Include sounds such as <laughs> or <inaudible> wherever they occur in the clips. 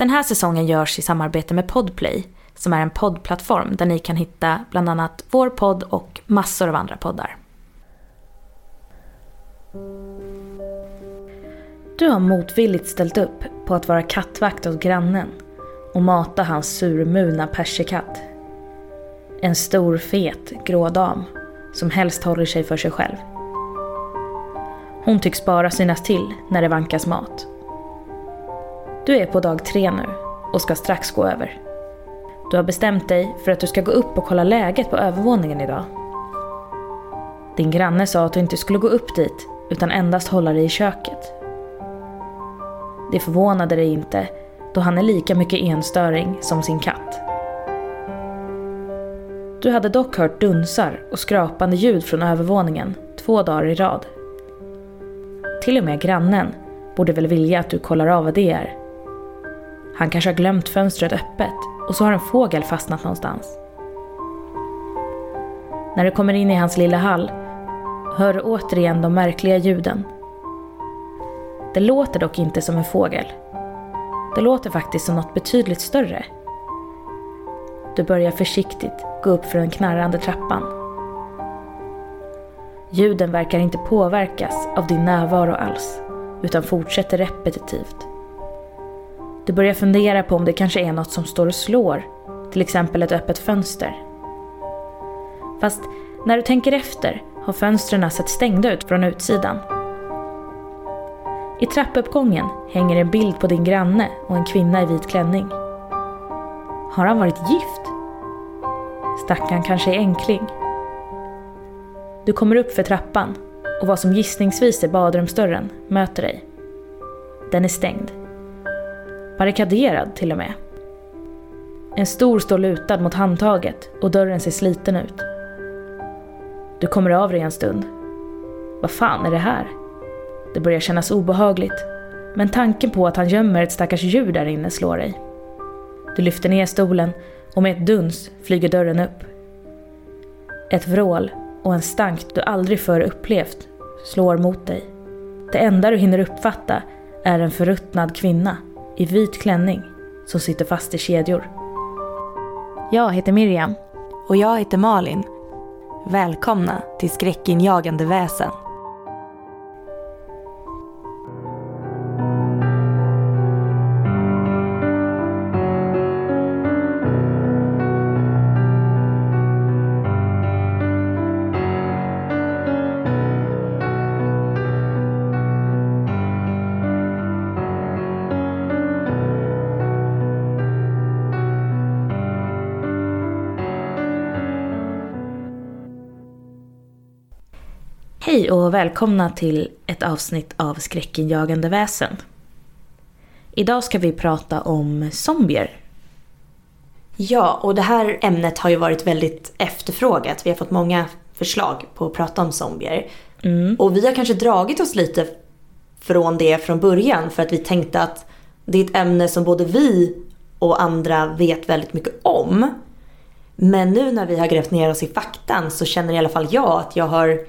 Den här säsongen görs i samarbete med Podplay, som är en poddplattform där ni kan hitta bland annat vår podd och massor av andra poddar. Du har motvilligt ställt upp på att vara kattvakt åt grannen och mata hans surmulna persikatt. En stor fet grå dam som helst håller sig för sig själv. Hon tycks bara synas till när det vankas mat. Du är på dag tre nu och ska strax gå över. Du har bestämt dig för att du ska gå upp och kolla läget på övervåningen idag. Din granne sa att du inte skulle gå upp dit utan endast hålla dig i köket. Det förvånade dig inte då han är lika mycket enstöring som sin katt. Du hade dock hört dunsar och skrapande ljud från övervåningen två dagar i rad. Till och med grannen borde väl vilja att du kollar av vad det är. Han kanske har glömt fönstret öppet och så har en fågel fastnat någonstans. När du kommer in i hans lilla hall hör du återigen de märkliga ljuden. Det låter dock inte som en fågel. Det låter faktiskt som något betydligt större. Du börjar försiktigt gå upp för den knarrande trappan. Ljuden verkar inte påverkas av din närvaro alls, utan fortsätter repetitivt. Du börjar fundera på om det kanske är något som står och slår, till exempel ett öppet fönster. Fast när du tänker efter har fönstren sett stängda ut från utsidan. I trappuppgången hänger en bild på din granne och en kvinna i vit klänning. Har han varit gift? Stackarn kanske är enkling. Du kommer upp för trappan och vad som gissningsvis är badrumsdörren möter dig. Den är stängd. Barrikaderad till och med. En stor står lutad mot handtaget och dörren ser sliten ut. Du kommer av dig en stund. Vad fan är det här? Det börjar kännas obehagligt, men tanken på att han gömmer ett stackars djur där inne slår dig. Du lyfter ner stolen och med ett duns flyger dörren upp. Ett vrål och en stank du aldrig förr upplevt slår mot dig. Det enda du hinner uppfatta är en förruttnad kvinna i vit klänning som sitter fast i kedjor. Jag heter Miriam. Och jag heter Malin. Välkomna till Skräckinjagande väsen. Hej och välkomna till ett avsnitt av Skräckinjagande väsen. Idag ska vi prata om zombier. Ja, och det här ämnet har ju varit väldigt efterfrågat. Vi har fått många förslag på att prata om zombier. Mm. Och vi har kanske dragit oss lite från det från början för att vi tänkte att det är ett ämne som både vi och andra vet väldigt mycket om. Men nu när vi har grävt ner oss i faktan så känner i alla fall jag att jag har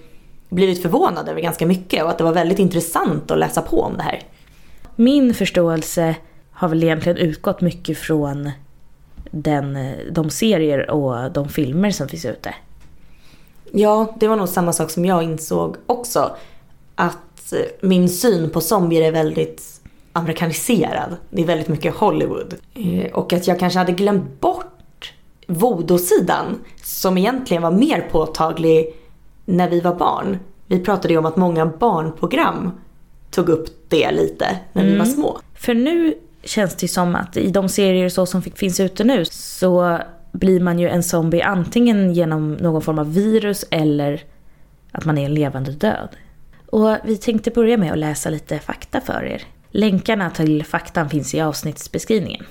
blivit förvånad över ganska mycket och att det var väldigt intressant att läsa på om det här. Min förståelse har väl egentligen utgått mycket från den, de serier och de filmer som finns ute. Ja, det var nog samma sak som jag insåg också. Att min syn på zombier är väldigt amerikaniserad. Det är väldigt mycket Hollywood. Eh, och att jag kanske hade glömt bort voodoo-sidan som egentligen var mer påtaglig när vi var barn. Vi pratade ju om att många barnprogram tog upp det lite när vi var små. För nu känns det som att i de serier så som finns ute nu så blir man ju en zombie antingen genom någon form av virus eller att man är en levande död. Och vi tänkte börja med att läsa lite fakta för er. Länkarna till faktan finns i avsnittsbeskrivningen.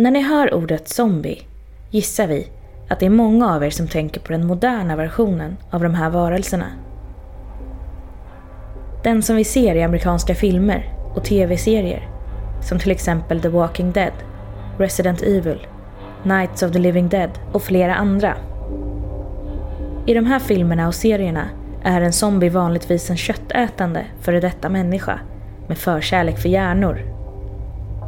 När ni hör ordet zombie gissar vi att det är många av er som tänker på den moderna versionen av de här varelserna. Den som vi ser i amerikanska filmer och tv-serier. Som till exempel The Walking Dead, Resident Evil, Nights of the Living Dead och flera andra. I de här filmerna och serierna är en zombie vanligtvis en köttätande före detta människa med förkärlek för hjärnor.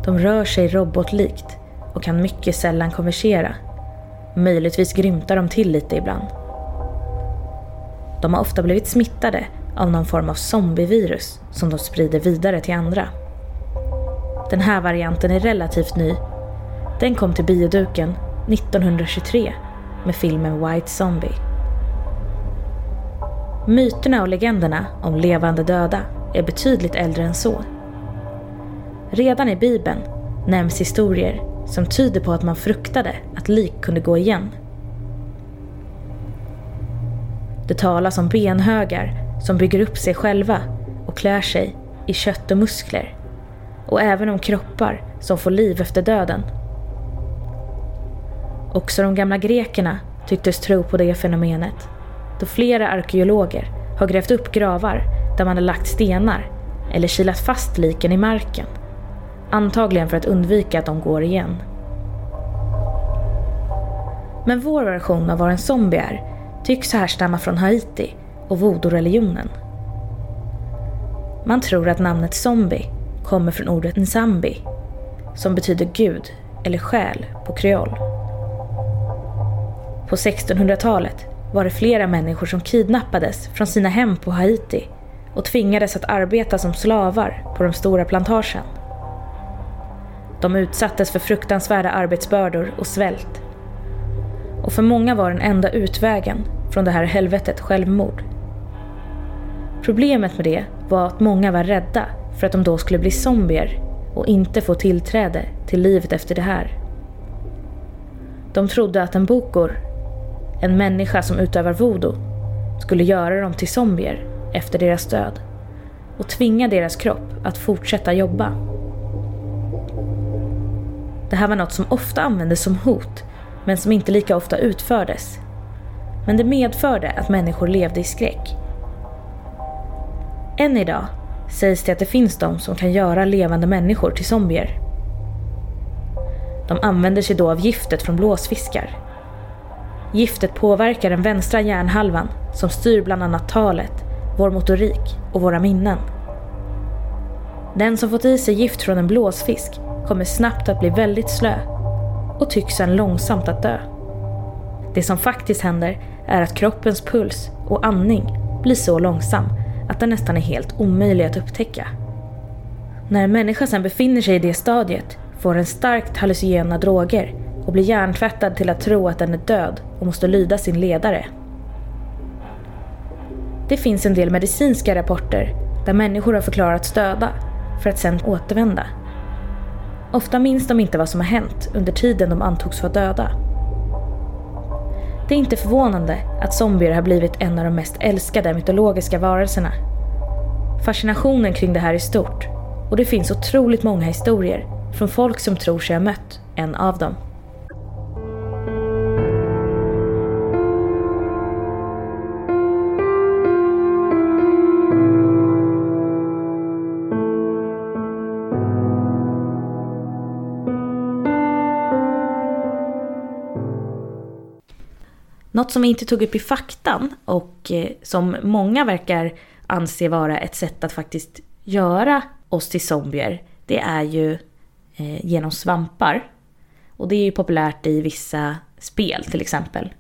De rör sig robotlikt och kan mycket sällan konversera. Möjligtvis grymtar de till lite ibland. De har ofta blivit smittade av någon form av zombievirus som de sprider vidare till andra. Den här varianten är relativt ny. Den kom till bioduken 1923 med filmen White Zombie. Myterna och legenderna om levande döda är betydligt äldre än så. Redan i Bibeln nämns historier som tyder på att man fruktade att lik kunde gå igen. Det talas om benhögar som bygger upp sig själva och klär sig i kött och muskler och även om kroppar som får liv efter döden. Också de gamla grekerna tycktes tro på det fenomenet då flera arkeologer har grävt upp gravar där man har lagt stenar eller kilat fast liken i marken. Antagligen för att undvika att de går igen. Men vår version av vad en zombie är tycks härstamma från Haiti och voodoo-religionen. Man tror att namnet zombie kommer från ordet nzambi som betyder gud eller själ på kreol. På 1600-talet var det flera människor som kidnappades från sina hem på Haiti och tvingades att arbeta som slavar på de stora plantagen. De utsattes för fruktansvärda arbetsbördor och svält. Och för många var den enda utvägen från det här helvetet självmord. Problemet med det var att många var rädda för att de då skulle bli zombier och inte få tillträde till livet efter det här. De trodde att en bokor, en människa som utövar voodoo, skulle göra dem till zombier efter deras död och tvinga deras kropp att fortsätta jobba. Det här var något som ofta användes som hot, men som inte lika ofta utfördes. Men det medförde att människor levde i skräck. Än idag sägs det att det finns de som kan göra levande människor till zombier. De använder sig då av giftet från blåsfiskar. Giftet påverkar den vänstra hjärnhalvan som styr bland annat talet, vår motorik och våra minnen. Den som fått i sig gift från en blåsfisk kommer snabbt att bli väldigt slö och tycks sen långsamt att dö. Det som faktiskt händer är att kroppens puls och andning blir så långsam att den nästan är helt omöjlig att upptäcka. När en människa sedan befinner sig i det stadiet får den starkt hallucinogena droger och blir hjärntvättad till att tro att den är död och måste lyda sin ledare. Det finns en del medicinska rapporter där människor har förklarats döda för att sedan återvända. Ofta minns de inte vad som har hänt under tiden de antogs vara döda. Det är inte förvånande att zombier har blivit en av de mest älskade mytologiska varelserna. Fascinationen kring det här är stort och det finns otroligt många historier från folk som tror sig ha mött en av dem. Något som vi inte tog upp i faktan och eh, som många verkar anse vara ett sätt att faktiskt göra oss till zombier, det är ju eh, genom svampar. Och det är ju populärt i vissa spel till exempel.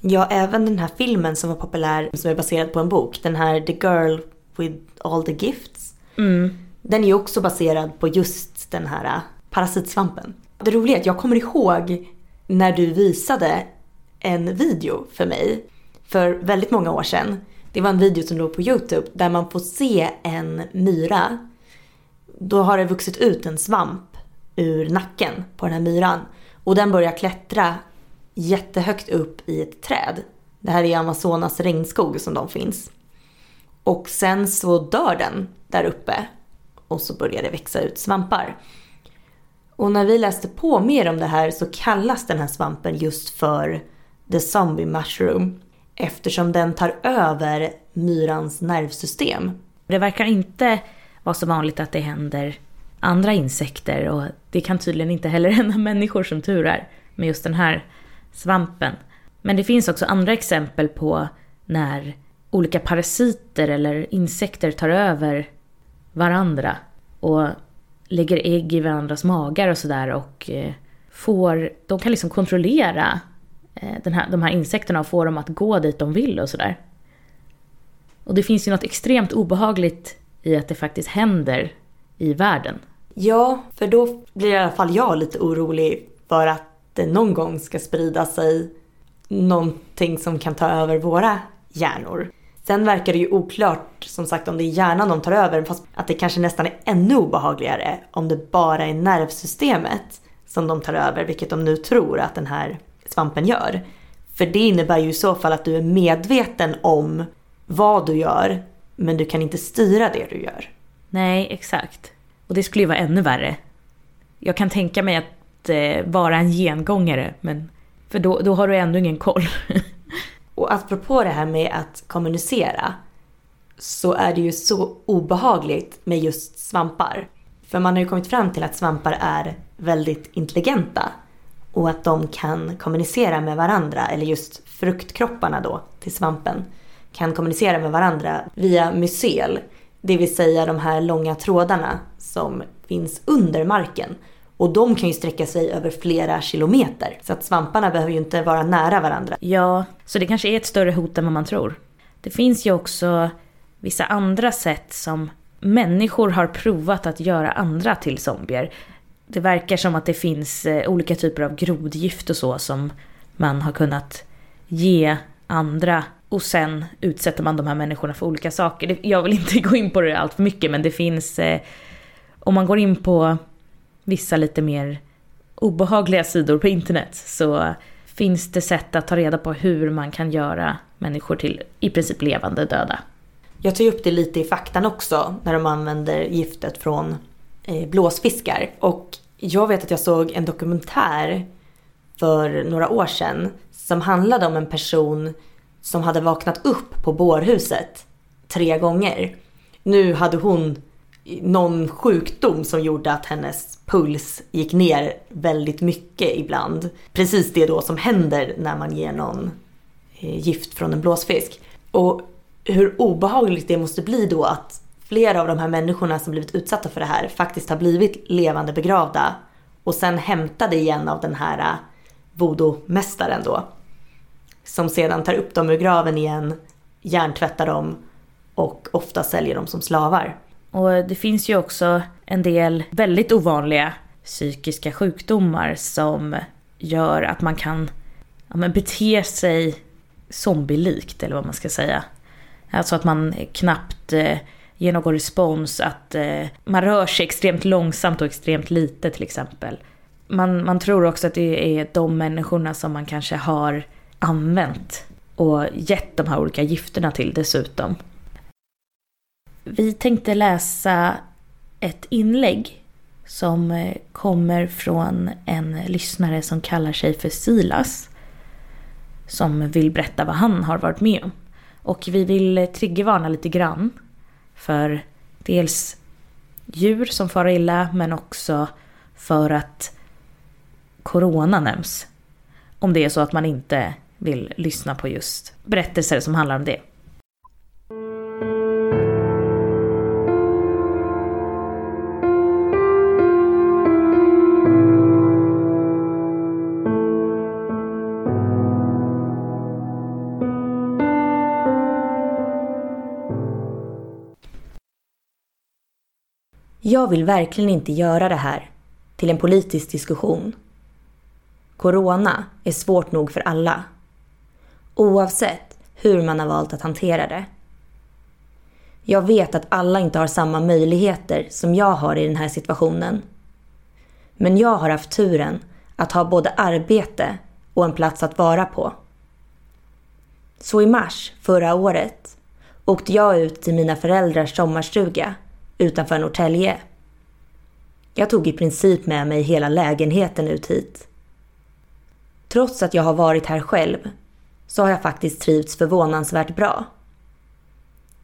Ja, även den här filmen som var populär som är baserad på en bok, den här The Girl with All the Gifts. Mm. Den är ju också baserad på just den här äh, parasitsvampen. Det roliga är att jag kommer ihåg när du visade en video för mig för väldigt många år sedan. Det var en video som låg på Youtube där man får se en myra. Då har det vuxit ut en svamp ur nacken på den här myran. Och den börjar klättra jättehögt upp i ett träd. Det här är Amazonas regnskog som de finns. Och sen så dör den där uppe. Och så börjar det växa ut svampar. Och när vi läste på mer om det här så kallas den här svampen just för the zombie mushroom eftersom den tar över myrans nervsystem. Det verkar inte vara så vanligt att det händer andra insekter och det kan tydligen inte heller <laughs> hända människor som tur är med just den här svampen. Men det finns också andra exempel på när olika parasiter eller insekter tar över varandra och lägger ägg i varandras magar och sådär och eh, får, de kan liksom kontrollera Eh, den här, de här insekterna och få dem att gå dit de vill och sådär. Och det finns ju något extremt obehagligt i att det faktiskt händer i världen. Ja, för då blir i alla fall jag lite orolig för att det någon gång ska sprida sig någonting som kan ta över våra hjärnor. Sen verkar det ju oklart som sagt om det är hjärnan de tar över fast att det kanske nästan är ännu obehagligare om det bara är nervsystemet som de tar över, vilket de nu tror att den här svampen gör. För det innebär ju i så fall att du är medveten om vad du gör, men du kan inte styra det du gör. Nej, exakt. Och det skulle ju vara ännu värre. Jag kan tänka mig att eh, vara en gengångare, men för då, då har du ändå ingen koll. <laughs> Och apropå det här med att kommunicera så är det ju så obehagligt med just svampar. För man har ju kommit fram till att svampar är väldigt intelligenta och att de kan kommunicera med varandra, eller just fruktkropparna då till svampen, kan kommunicera med varandra via mycel, det vill säga de här långa trådarna som finns under marken. Och de kan ju sträcka sig över flera kilometer. Så att svamparna behöver ju inte vara nära varandra. Ja, så det kanske är ett större hot än vad man tror. Det finns ju också vissa andra sätt som människor har provat att göra andra till zombier. Det verkar som att det finns eh, olika typer av grodgift och så som man har kunnat ge andra och sen utsätter man de här människorna för olika saker. Jag vill inte <laughs> gå in på det allt för mycket men det finns, eh, om man går in på vissa lite mer obehagliga sidor på internet så finns det sätt att ta reda på hur man kan göra människor till i princip levande döda. Jag tar ju upp det lite i faktan också när de använder giftet från Eh, blåsfiskar. Och jag vet att jag såg en dokumentär för några år sedan som handlade om en person som hade vaknat upp på bårhuset tre gånger. Nu hade hon någon sjukdom som gjorde att hennes puls gick ner väldigt mycket ibland. Precis det då som händer när man ger någon eh, gift från en blåsfisk. Och hur obehagligt det måste bli då att flera av de här människorna som blivit utsatta för det här faktiskt har blivit levande begravda och sen hämtade igen av den här äh, voodoo-mästaren då. Som sedan tar upp dem ur graven igen, hjärntvättar dem och ofta säljer dem som slavar. Och det finns ju också en del väldigt ovanliga psykiska sjukdomar som gör att man kan ja, men bete sig zombielikt eller vad man ska säga. Alltså att man knappt äh, ge ger någon respons, att eh, man rör sig extremt långsamt och extremt lite till exempel. Man, man tror också att det är de människorna som man kanske har använt och gett de här olika gifterna till dessutom. Vi tänkte läsa ett inlägg som eh, kommer från en lyssnare som kallar sig för Silas. Som vill berätta vad han har varit med om. Och vi vill eh, triggervarna lite grann för dels djur som far illa men också för att corona nämns. Om det är så att man inte vill lyssna på just berättelser som handlar om det. Jag vill verkligen inte göra det här till en politisk diskussion. Corona är svårt nog för alla. Oavsett hur man har valt att hantera det. Jag vet att alla inte har samma möjligheter som jag har i den här situationen. Men jag har haft turen att ha både arbete och en plats att vara på. Så i mars förra året åkte jag ut till mina föräldrars sommarstuga utanför Norrtälje. Jag tog i princip med mig hela lägenheten ut hit. Trots att jag har varit här själv så har jag faktiskt trivts förvånansvärt bra.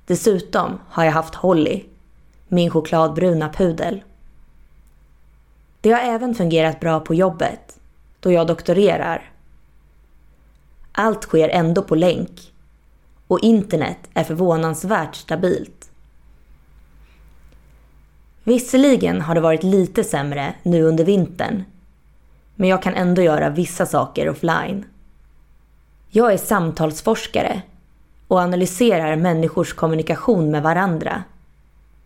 Dessutom har jag haft Holly, min chokladbruna pudel. Det har även fungerat bra på jobbet, då jag doktorerar. Allt sker ändå på länk och internet är förvånansvärt stabilt. Visserligen har det varit lite sämre nu under vintern, men jag kan ändå göra vissa saker offline. Jag är samtalsforskare och analyserar människors kommunikation med varandra.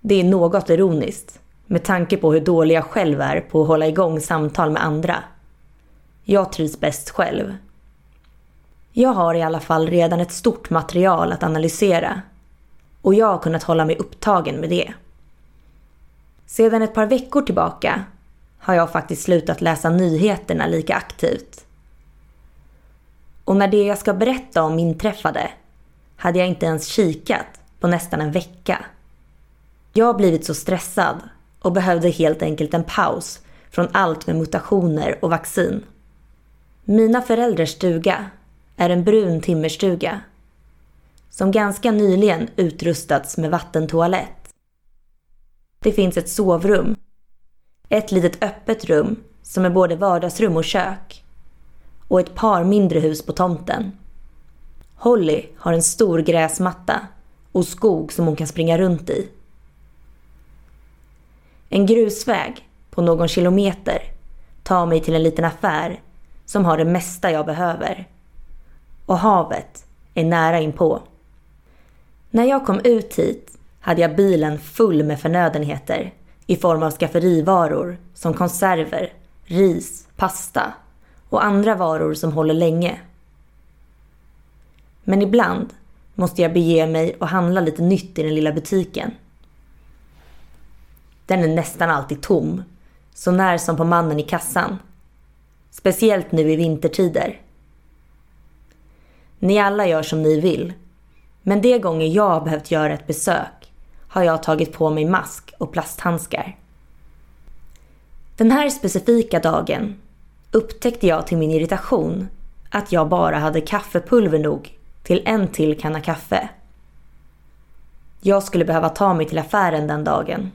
Det är något ironiskt med tanke på hur dålig jag själv är på att hålla igång samtal med andra. Jag trivs bäst själv. Jag har i alla fall redan ett stort material att analysera och jag har kunnat hålla mig upptagen med det. Sedan ett par veckor tillbaka har jag faktiskt slutat läsa nyheterna lika aktivt. Och när det jag ska berätta om inträffade hade jag inte ens kikat på nästan en vecka. Jag har blivit så stressad och behövde helt enkelt en paus från allt med mutationer och vaccin. Mina föräldrars stuga är en brun timmerstuga som ganska nyligen utrustats med vattentoalett. Det finns ett sovrum, ett litet öppet rum som är både vardagsrum och kök och ett par mindre hus på tomten. Holly har en stor gräsmatta och skog som hon kan springa runt i. En grusväg på någon kilometer tar mig till en liten affär som har det mesta jag behöver. Och havet är nära inpå. När jag kom ut hit hade jag bilen full med förnödenheter i form av skafferivaror som konserver, ris, pasta och andra varor som håller länge. Men ibland måste jag bege mig och handla lite nytt i den lilla butiken. Den är nästan alltid tom, så när som på mannen i kassan. Speciellt nu i vintertider. Ni alla gör som ni vill, men de gånger jag har behövt göra ett besök har jag tagit på mig mask och plasthandskar. Den här specifika dagen upptäckte jag till min irritation att jag bara hade kaffepulver nog till en till kanna kaffe. Jag skulle behöva ta mig till affären den dagen.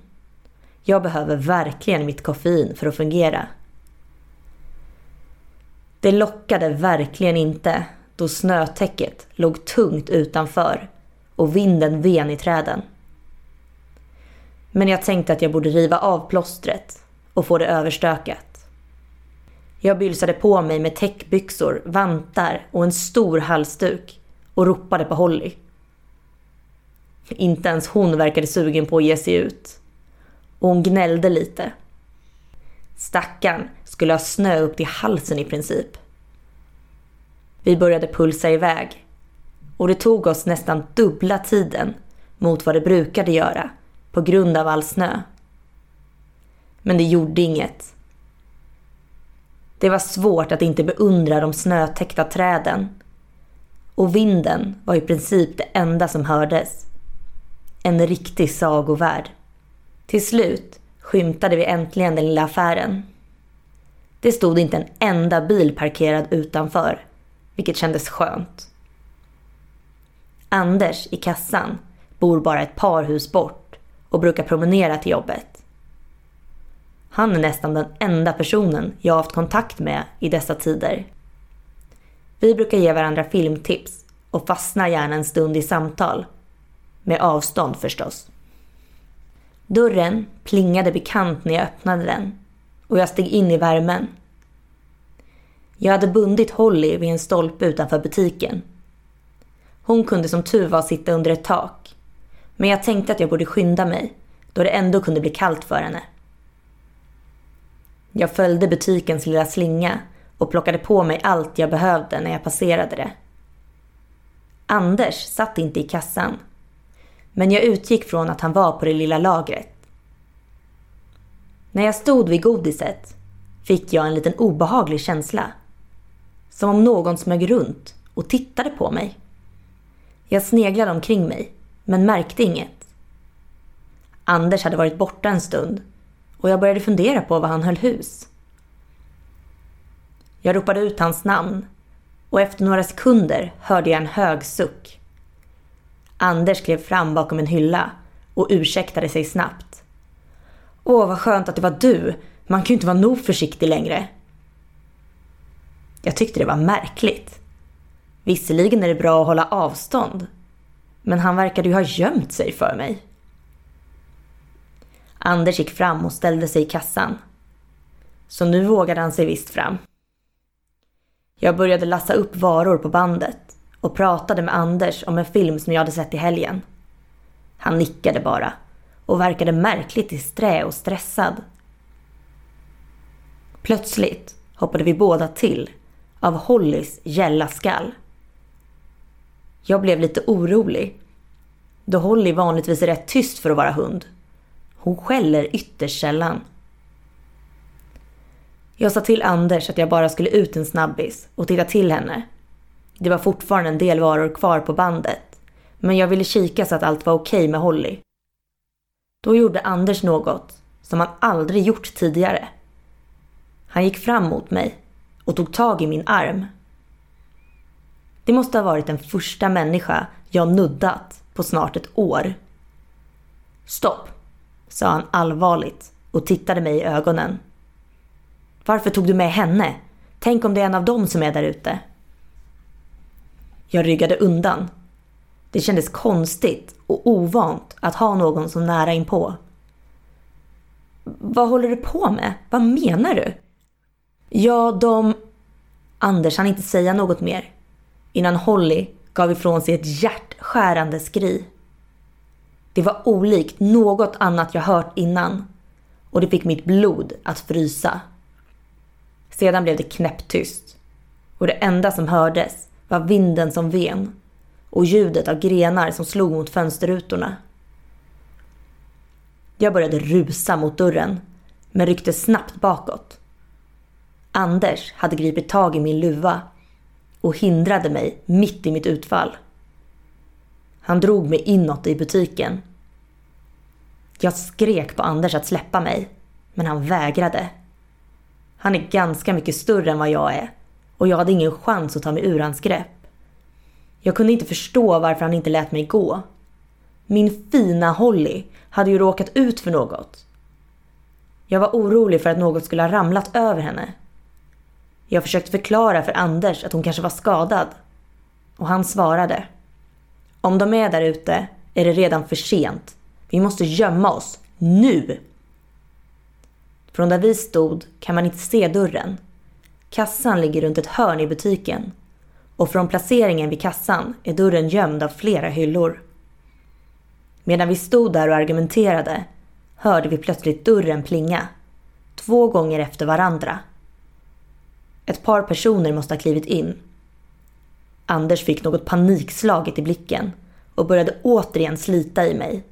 Jag behöver verkligen mitt koffein för att fungera. Det lockade verkligen inte då snötäcket låg tungt utanför och vinden ven i träden. Men jag tänkte att jag borde riva av plåstret och få det överstökat. Jag bylsade på mig med täckbyxor, vantar och en stor halsduk och ropade på Holly. Inte ens hon verkade sugen på att ge sig ut. Och hon gnällde lite. Stackarn skulle ha snö upp till halsen i princip. Vi började pulsa iväg och det tog oss nästan dubbla tiden mot vad det brukade göra på grund av all snö. Men det gjorde inget. Det var svårt att inte beundra de snötäckta träden och vinden var i princip det enda som hördes. En riktig sagovärld. Till slut skymtade vi äntligen den lilla affären. Det stod inte en enda bil parkerad utanför, vilket kändes skönt. Anders i kassan bor bara ett par hus bort och brukar promenera till jobbet. Han är nästan den enda personen jag har haft kontakt med i dessa tider. Vi brukar ge varandra filmtips och fastnar gärna en stund i samtal. Med avstånd förstås. Dörren plingade bekant när jag öppnade den och jag steg in i värmen. Jag hade bundit Holly vid en stolpe utanför butiken. Hon kunde som tur var sitta under ett tak. Men jag tänkte att jag borde skynda mig då det ändå kunde bli kallt för henne. Jag följde butikens lilla slinga och plockade på mig allt jag behövde när jag passerade det. Anders satt inte i kassan. Men jag utgick från att han var på det lilla lagret. När jag stod vid godiset fick jag en liten obehaglig känsla. Som om någon smög runt och tittade på mig. Jag sneglade omkring mig, men märkte inget. Anders hade varit borta en stund och jag började fundera på var han höll hus. Jag ropade ut hans namn och efter några sekunder hörde jag en hög suck. Anders klev fram bakom en hylla och ursäktade sig snabbt. Åh, vad skönt att det var du. Man kan ju inte vara nog försiktig längre. Jag tyckte det var märkligt. Visserligen är det bra att hålla avstånd. Men han verkade ju ha gömt sig för mig. Anders gick fram och ställde sig i kassan. Så nu vågade han sig visst fram. Jag började lassa upp varor på bandet och pratade med Anders om en film som jag hade sett i helgen. Han nickade bara och verkade märkligt disträ och stressad. Plötsligt hoppade vi båda till av Hollys gälla skall. Jag blev lite orolig då Holly vanligtvis är rätt tyst för att vara hund. Hon skäller ytterst sällan. Jag sa till Anders att jag bara skulle ut en snabbis och titta till henne. Det var fortfarande en del varor kvar på bandet, men jag ville kika så att allt var okej okay med Holly. Då gjorde Anders något som han aldrig gjort tidigare. Han gick fram mot mig och tog tag i min arm. Det måste ha varit den första människa jag nuddat på snart ett år. Stopp, sa han allvarligt och tittade mig i ögonen. Varför tog du med henne? Tänk om det är en av dem som är där ute? Jag ryggade undan. Det kändes konstigt och ovant att ha någon så nära inpå. Vad håller du på med? Vad menar du? Ja, de... Anders hann inte säga något mer innan Holly gav ifrån sig ett hjärtskärande skri. Det var olikt något annat jag hört innan och det fick mitt blod att frysa. Sedan blev det knäpptyst och det enda som hördes var vinden som ven och ljudet av grenar som slog mot fönsterrutorna. Jag började rusa mot dörren men ryckte snabbt bakåt. Anders hade gripit tag i min luva och hindrade mig mitt i mitt utfall. Han drog mig inåt i butiken. Jag skrek på Anders att släppa mig, men han vägrade. Han är ganska mycket större än vad jag är och jag hade ingen chans att ta mig ur hans grepp. Jag kunde inte förstå varför han inte lät mig gå. Min fina Holly hade ju råkat ut för något. Jag var orolig för att något skulle ha ramlat över henne. Jag försökte förklara för Anders att hon kanske var skadad. Och han svarade. Om de är där ute är det redan för sent. Vi måste gömma oss. Nu! Från där vi stod kan man inte se dörren. Kassan ligger runt ett hörn i butiken. Och från placeringen vid kassan är dörren gömd av flera hyllor. Medan vi stod där och argumenterade hörde vi plötsligt dörren plinga. Två gånger efter varandra. Ett par personer måste ha klivit in. Anders fick något panikslaget i blicken och började återigen slita i mig.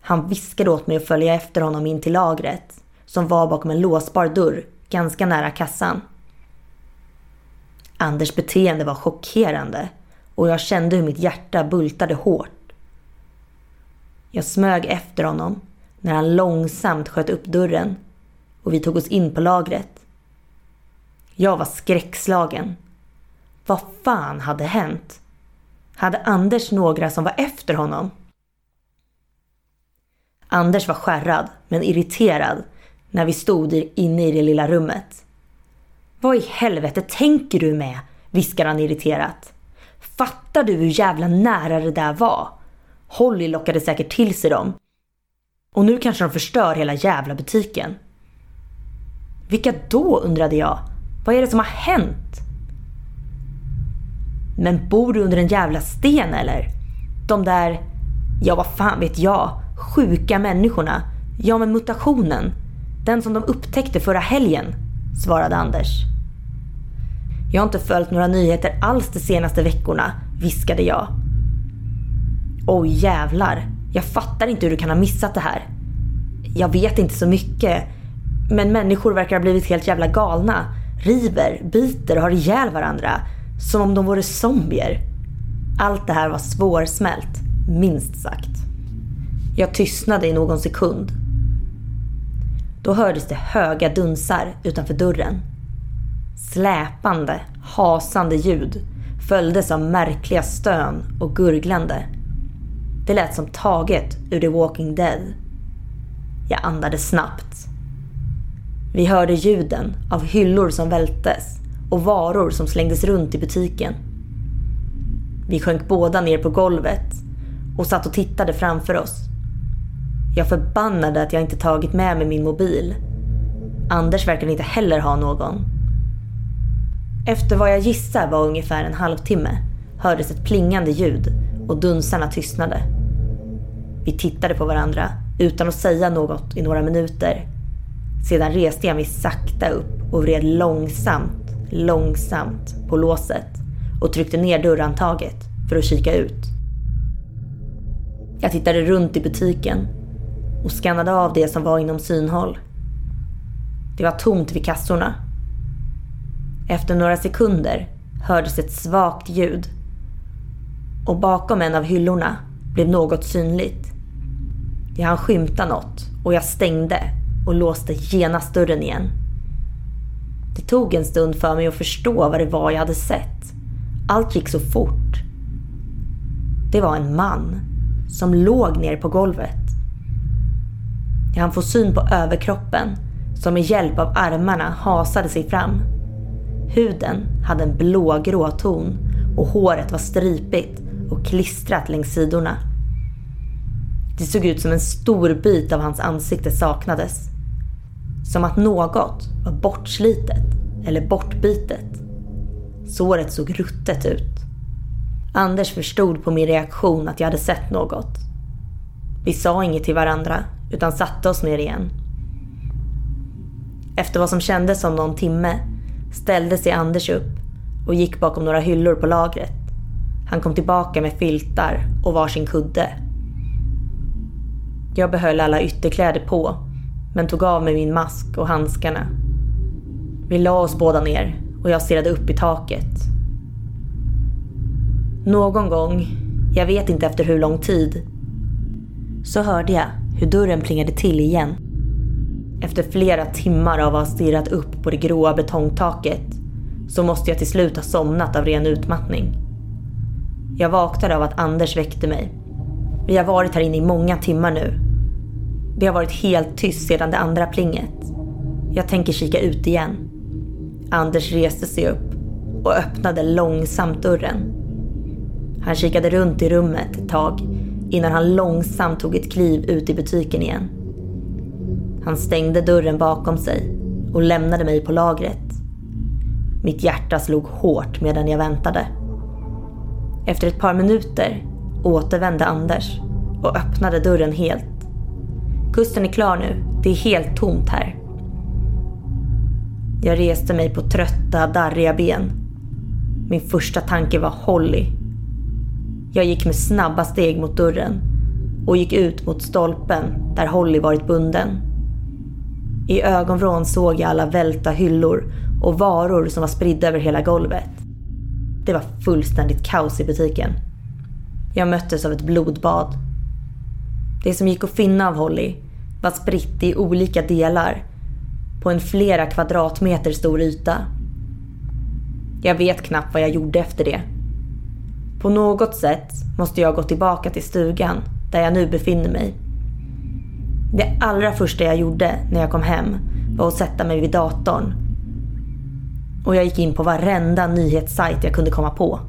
Han viskade åt mig att följa efter honom in till lagret som var bakom en låsbar dörr ganska nära kassan. Anders beteende var chockerande och jag kände hur mitt hjärta bultade hårt. Jag smög efter honom när han långsamt sköt upp dörren och vi tog oss in på lagret. Jag var skräckslagen. Vad fan hade hänt? Hade Anders några som var efter honom? Anders var skärrad, men irriterad när vi stod inne i det lilla rummet. Vad i helvete tänker du med? viskar han irriterat. Fattar du hur jävla nära det där var? Holly lockade säkert till sig dem. Och nu kanske de förstör hela jävla butiken. Vilka då undrade jag vad är det som har hänt? Men bor du under en jävla sten eller? De där, ja vad fan vet jag, sjuka människorna. Ja men mutationen. Den som de upptäckte förra helgen, svarade Anders. Jag har inte följt några nyheter alls de senaste veckorna, viskade jag. Oj jävlar, jag fattar inte hur du kan ha missat det här. Jag vet inte så mycket, men människor verkar ha blivit helt jävla galna river, biter och har ihjäl varandra som om de vore zombier. Allt det här var svårsmält, minst sagt. Jag tystnade i någon sekund. Då hördes det höga dunsar utanför dörren. Släpande, hasande ljud följdes av märkliga stön och gurglande. Det lät som taget ur The Walking Dead. Jag andades snabbt. Vi hörde ljuden av hyllor som vältes och varor som slängdes runt i butiken. Vi sjönk båda ner på golvet och satt och tittade framför oss. Jag förbannade att jag inte tagit med mig min mobil. Anders verkade inte heller ha någon. Efter vad jag gissar var ungefär en halvtimme hördes ett plingande ljud och dunsarna tystnade. Vi tittade på varandra utan att säga något i några minuter. Sedan reste jag mig sakta upp och vred långsamt, långsamt på låset och tryckte ner dörrhandtaget för att kika ut. Jag tittade runt i butiken och skannade av det som var inom synhåll. Det var tomt vid kassorna. Efter några sekunder hördes ett svagt ljud och bakom en av hyllorna blev något synligt. Jag hann skymta något och jag stängde och låste genast dörren igen. Det tog en stund för mig att förstå vad det var jag hade sett. Allt gick så fort. Det var en man som låg ner på golvet. Jag hann få syn på överkroppen som med hjälp av armarna hasade sig fram. Huden hade en blågrå ton och håret var stripigt och klistrat längs sidorna. Det såg ut som en stor bit av hans ansikte saknades. Som att något var bortslitet eller bortbitet. Såret såg ruttet ut. Anders förstod på min reaktion att jag hade sett något. Vi sa inget till varandra utan satte oss ner igen. Efter vad som kändes som någon timme ställde sig Anders upp och gick bakom några hyllor på lagret. Han kom tillbaka med filtar och varsin kudde. Jag behöll alla ytterkläder på men tog av mig min mask och handskarna. Vi la oss båda ner och jag stirrade upp i taket. Någon gång, jag vet inte efter hur lång tid, så hörde jag hur dörren plingade till igen. Efter flera timmar av att ha stirrat upp på det gråa betongtaket så måste jag till slut ha somnat av ren utmattning. Jag vaknade av att Anders väckte mig. Vi har varit här inne i många timmar nu. Det har varit helt tyst sedan det andra plinget. Jag tänker kika ut igen. Anders reste sig upp och öppnade långsamt dörren. Han kikade runt i rummet ett tag innan han långsamt tog ett kliv ut i butiken igen. Han stängde dörren bakom sig och lämnade mig på lagret. Mitt hjärta slog hårt medan jag väntade. Efter ett par minuter återvände Anders och öppnade dörren helt. Kusten är klar nu. Det är helt tomt här. Jag reste mig på trötta, darriga ben. Min första tanke var Holly. Jag gick med snabba steg mot dörren och gick ut mot stolpen där Holly varit bunden. I ögonvrån såg jag alla välta hyllor och varor som var spridda över hela golvet. Det var fullständigt kaos i butiken. Jag möttes av ett blodbad. Det som gick att finna av Holly var spritt i olika delar på en flera kvadratmeter stor yta. Jag vet knappt vad jag gjorde efter det. På något sätt måste jag gå tillbaka till stugan där jag nu befinner mig. Det allra första jag gjorde när jag kom hem var att sätta mig vid datorn. Och jag gick in på varenda nyhetssajt jag kunde komma på.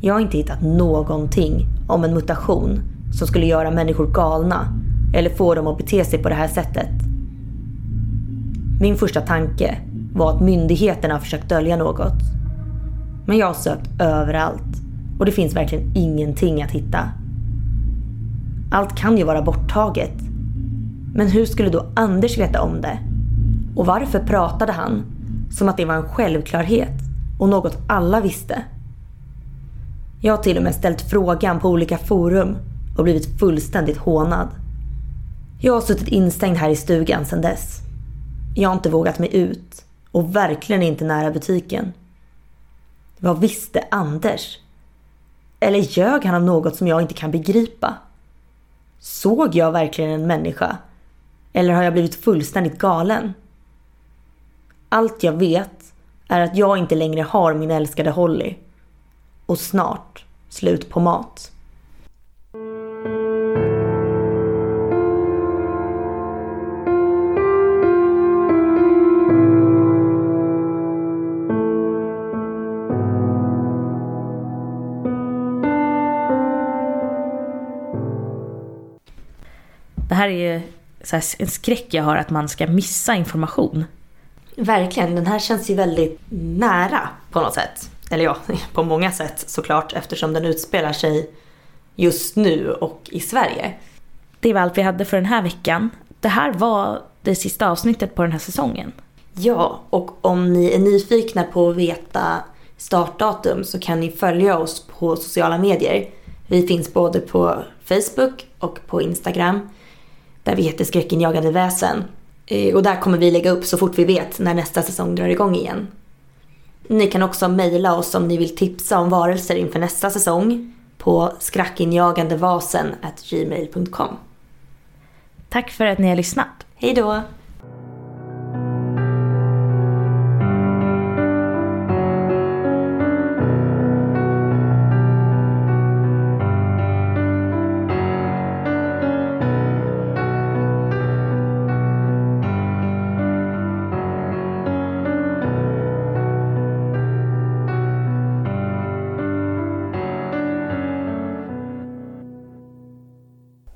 Jag har inte hittat någonting om en mutation som skulle göra människor galna eller få dem att bete sig på det här sättet. Min första tanke var att myndigheterna har försökt dölja något. Men jag har sökt överallt och det finns verkligen ingenting att hitta. Allt kan ju vara borttaget. Men hur skulle då Anders veta om det? Och varför pratade han som att det var en självklarhet och något alla visste? Jag har till och med ställt frågan på olika forum och blivit fullständigt hånad. Jag har suttit instängd här i stugan sedan dess. Jag har inte vågat mig ut och verkligen inte nära butiken. Vad visste Anders? Eller ljög han om något som jag inte kan begripa? Såg jag verkligen en människa? Eller har jag blivit fullständigt galen? Allt jag vet är att jag inte längre har min älskade Holly. Och snart slut på mat. Här är ju här, en skräck jag har att man ska missa information. Verkligen, den här känns ju väldigt nära på något sätt. Eller ja, <laughs> på många sätt såklart eftersom den utspelar sig just nu och i Sverige. Det var allt vi hade för den här veckan. Det här var det sista avsnittet på den här säsongen. Ja, och om ni är nyfikna på att veta startdatum så kan ni följa oss på sociala medier. Vi finns både på Facebook och på Instagram där vi heter Skräckinjagande väsen. Eh, och där kommer vi lägga upp så fort vi vet när nästa säsong drar igång igen. Ni kan också mejla oss om ni vill tipsa om varelser inför nästa säsong på skrackinjagandevasen gmail.com. Tack för att ni har lyssnat. Hej då!